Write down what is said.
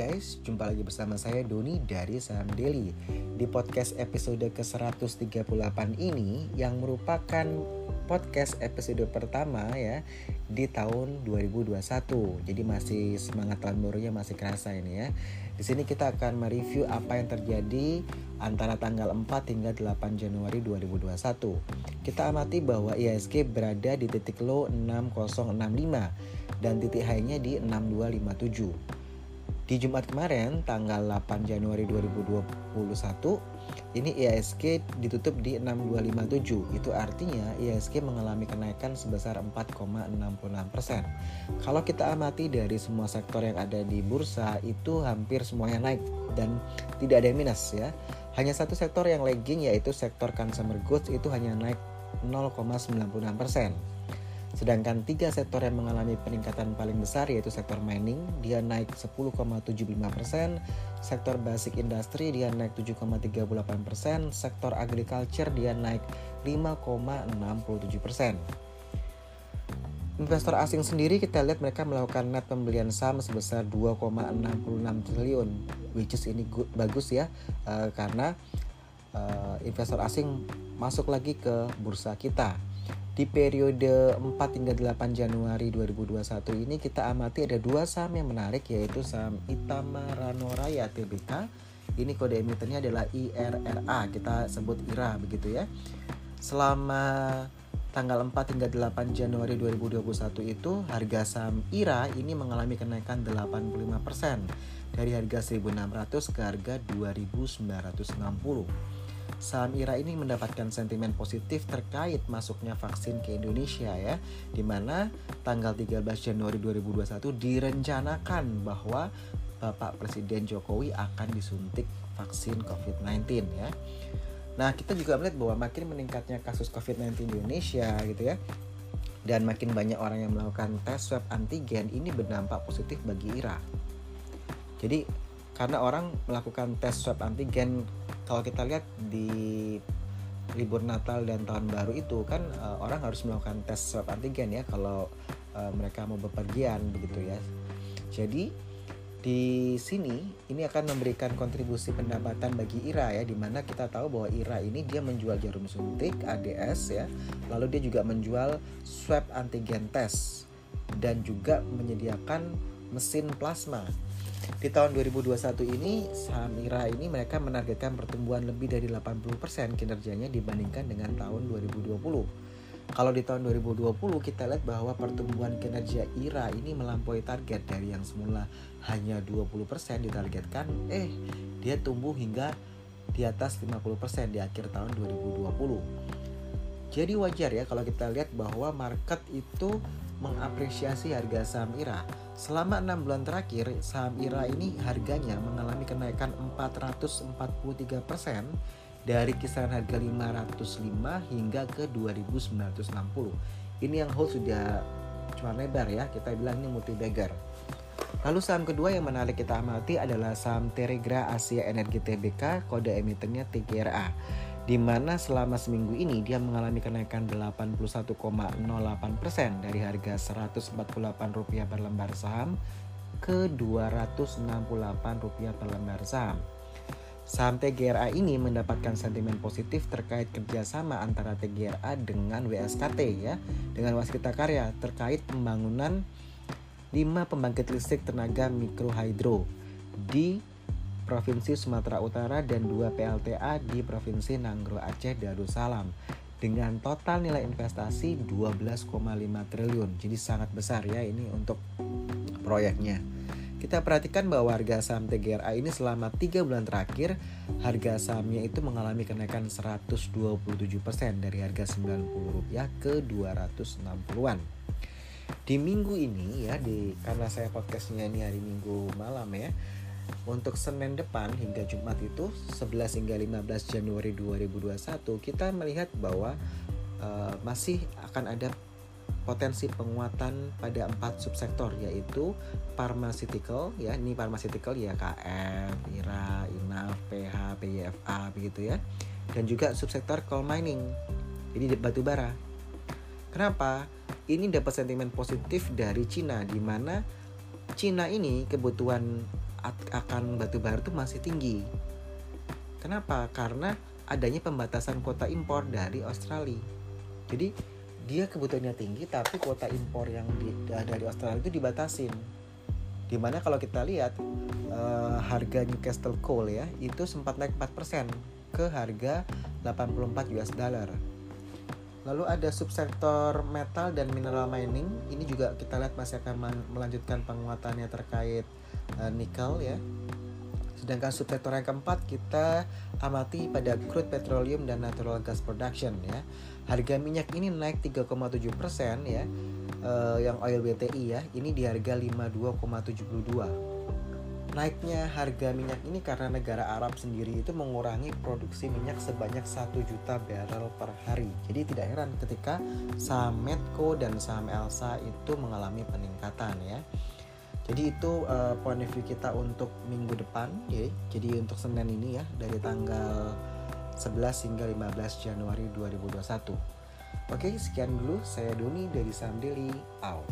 guys, jumpa lagi bersama saya Doni dari Saham Daily Di podcast episode ke-138 ini yang merupakan podcast episode pertama ya di tahun 2021 Jadi masih semangat tahun barunya masih kerasa ini ya di sini kita akan mereview apa yang terjadi antara tanggal 4 hingga 8 Januari 2021. Kita amati bahwa IHSG berada di titik low 6065 dan titik high-nya di 6257. Di Jumat kemarin, tanggal 8 Januari 2021, ini IHSG ditutup di 6257. Itu artinya IHSG mengalami kenaikan sebesar 4,66%. Kalau kita amati dari semua sektor yang ada di bursa, itu hampir semuanya naik dan tidak ada yang minus ya. Hanya satu sektor yang lagging yaitu sektor consumer goods itu hanya naik 0,96%. Sedangkan tiga sektor yang mengalami peningkatan paling besar yaitu sektor mining, dia naik 10,75%, sektor basic industry dia naik 7,38%, sektor agriculture dia naik 5,67%. Investor asing sendiri kita lihat mereka melakukan net pembelian saham sebesar 2,66 triliun, which is ini good, bagus ya, uh, karena uh, investor asing masuk lagi ke bursa kita di periode 4 hingga 8 Januari 2021 ini kita amati ada dua saham yang menarik yaitu saham Itama Ranoraya Tbk. Ini kode emitennya adalah IRRA, kita sebut IRA begitu ya. Selama tanggal 4 hingga 8 Januari 2021 itu harga saham IRA ini mengalami kenaikan 85% dari harga 1.600 ke harga 2.960 saham IRA ini mendapatkan sentimen positif terkait masuknya vaksin ke Indonesia ya di mana tanggal 13 Januari 2021 direncanakan bahwa Bapak Presiden Jokowi akan disuntik vaksin COVID-19 ya. Nah, kita juga melihat bahwa makin meningkatnya kasus COVID-19 di Indonesia gitu ya. Dan makin banyak orang yang melakukan tes swab antigen ini berdampak positif bagi IRA. Jadi karena orang melakukan tes swab antigen kalau kita lihat di libur Natal dan tahun baru itu kan uh, orang harus melakukan tes swab antigen ya kalau uh, mereka mau bepergian begitu ya. Jadi di sini ini akan memberikan kontribusi pendapatan bagi IRA ya di mana kita tahu bahwa IRA ini dia menjual jarum suntik ADS ya lalu dia juga menjual swab antigen test dan juga menyediakan mesin plasma di tahun 2021 ini saham IRA ini mereka menargetkan pertumbuhan lebih dari 80% kinerjanya dibandingkan dengan tahun 2020. Kalau di tahun 2020 kita lihat bahwa pertumbuhan kinerja IRA ini melampaui target dari yang semula hanya 20% ditargetkan, eh dia tumbuh hingga di atas 50% di akhir tahun 2020. Jadi wajar ya kalau kita lihat bahwa market itu mengapresiasi harga saham IRA. Selama enam bulan terakhir, saham IRA ini harganya mengalami kenaikan 443% dari kisaran harga 505 hingga ke 2960. Ini yang hold sudah cuma lebar ya, kita bilang ini multi bagger. Lalu saham kedua yang menarik kita amati adalah saham Teregra Asia Energi Tbk, kode emitennya TGRA di mana selama seminggu ini dia mengalami kenaikan 81,08% dari harga Rp148 per lembar saham ke Rp268 per lembar saham. Saham TGRA ini mendapatkan sentimen positif terkait kerjasama antara TGRA dengan WSKT ya, dengan Waskita Karya terkait pembangunan 5 pembangkit listrik tenaga mikro hydro di Provinsi Sumatera Utara dan dua PLTA di Provinsi Nanggro Aceh Darussalam dengan total nilai investasi 12,5 triliun. Jadi sangat besar ya ini untuk proyeknya. Kita perhatikan bahwa harga saham TGRA ini selama 3 bulan terakhir harga sahamnya itu mengalami kenaikan 127% dari harga 90 rupiah ke 260-an. Di minggu ini ya di karena saya podcastnya ini hari Minggu malam ya untuk Senin depan hingga Jumat itu 11 hingga 15 Januari 2021 kita melihat bahwa uh, masih akan ada potensi penguatan pada empat subsektor yaitu pharmaceutical ya. Ini pharmaceutical ya KM, IRA, INAF, PH, PYFA begitu ya. Dan juga subsektor coal mining jadi batu bara. Kenapa? Ini dapat sentimen positif dari Cina di mana Cina ini kebutuhan akan batu bara itu masih tinggi. Kenapa? Karena adanya pembatasan kuota impor dari Australia. Jadi dia kebutuhannya tinggi tapi kuota impor yang di, dari Australia itu dibatasin. Di mana kalau kita lihat uh, harga Newcastle Coal ya itu sempat naik 4% ke harga 84 US dollar. Lalu ada subsektor metal dan mineral mining. Ini juga kita lihat masih akan melanjutkan penguatannya terkait uh, nikel ya. Sedangkan subsektor yang keempat kita amati pada crude petroleum dan natural gas production ya. Harga minyak ini naik 3,7% ya. Uh, yang oil BTI ya, ini di harga 52,72 Naiknya harga minyak ini karena negara Arab sendiri itu mengurangi produksi minyak sebanyak 1 juta barrel per hari. Jadi tidak heran ketika saham Medco dan saham Elsa itu mengalami peningkatan ya. Jadi itu uh, point of view kita untuk minggu depan ya. Jadi untuk Senin ini ya dari tanggal 11 hingga 15 Januari 2021. Oke, sekian dulu saya Doni dari Saham Daily out.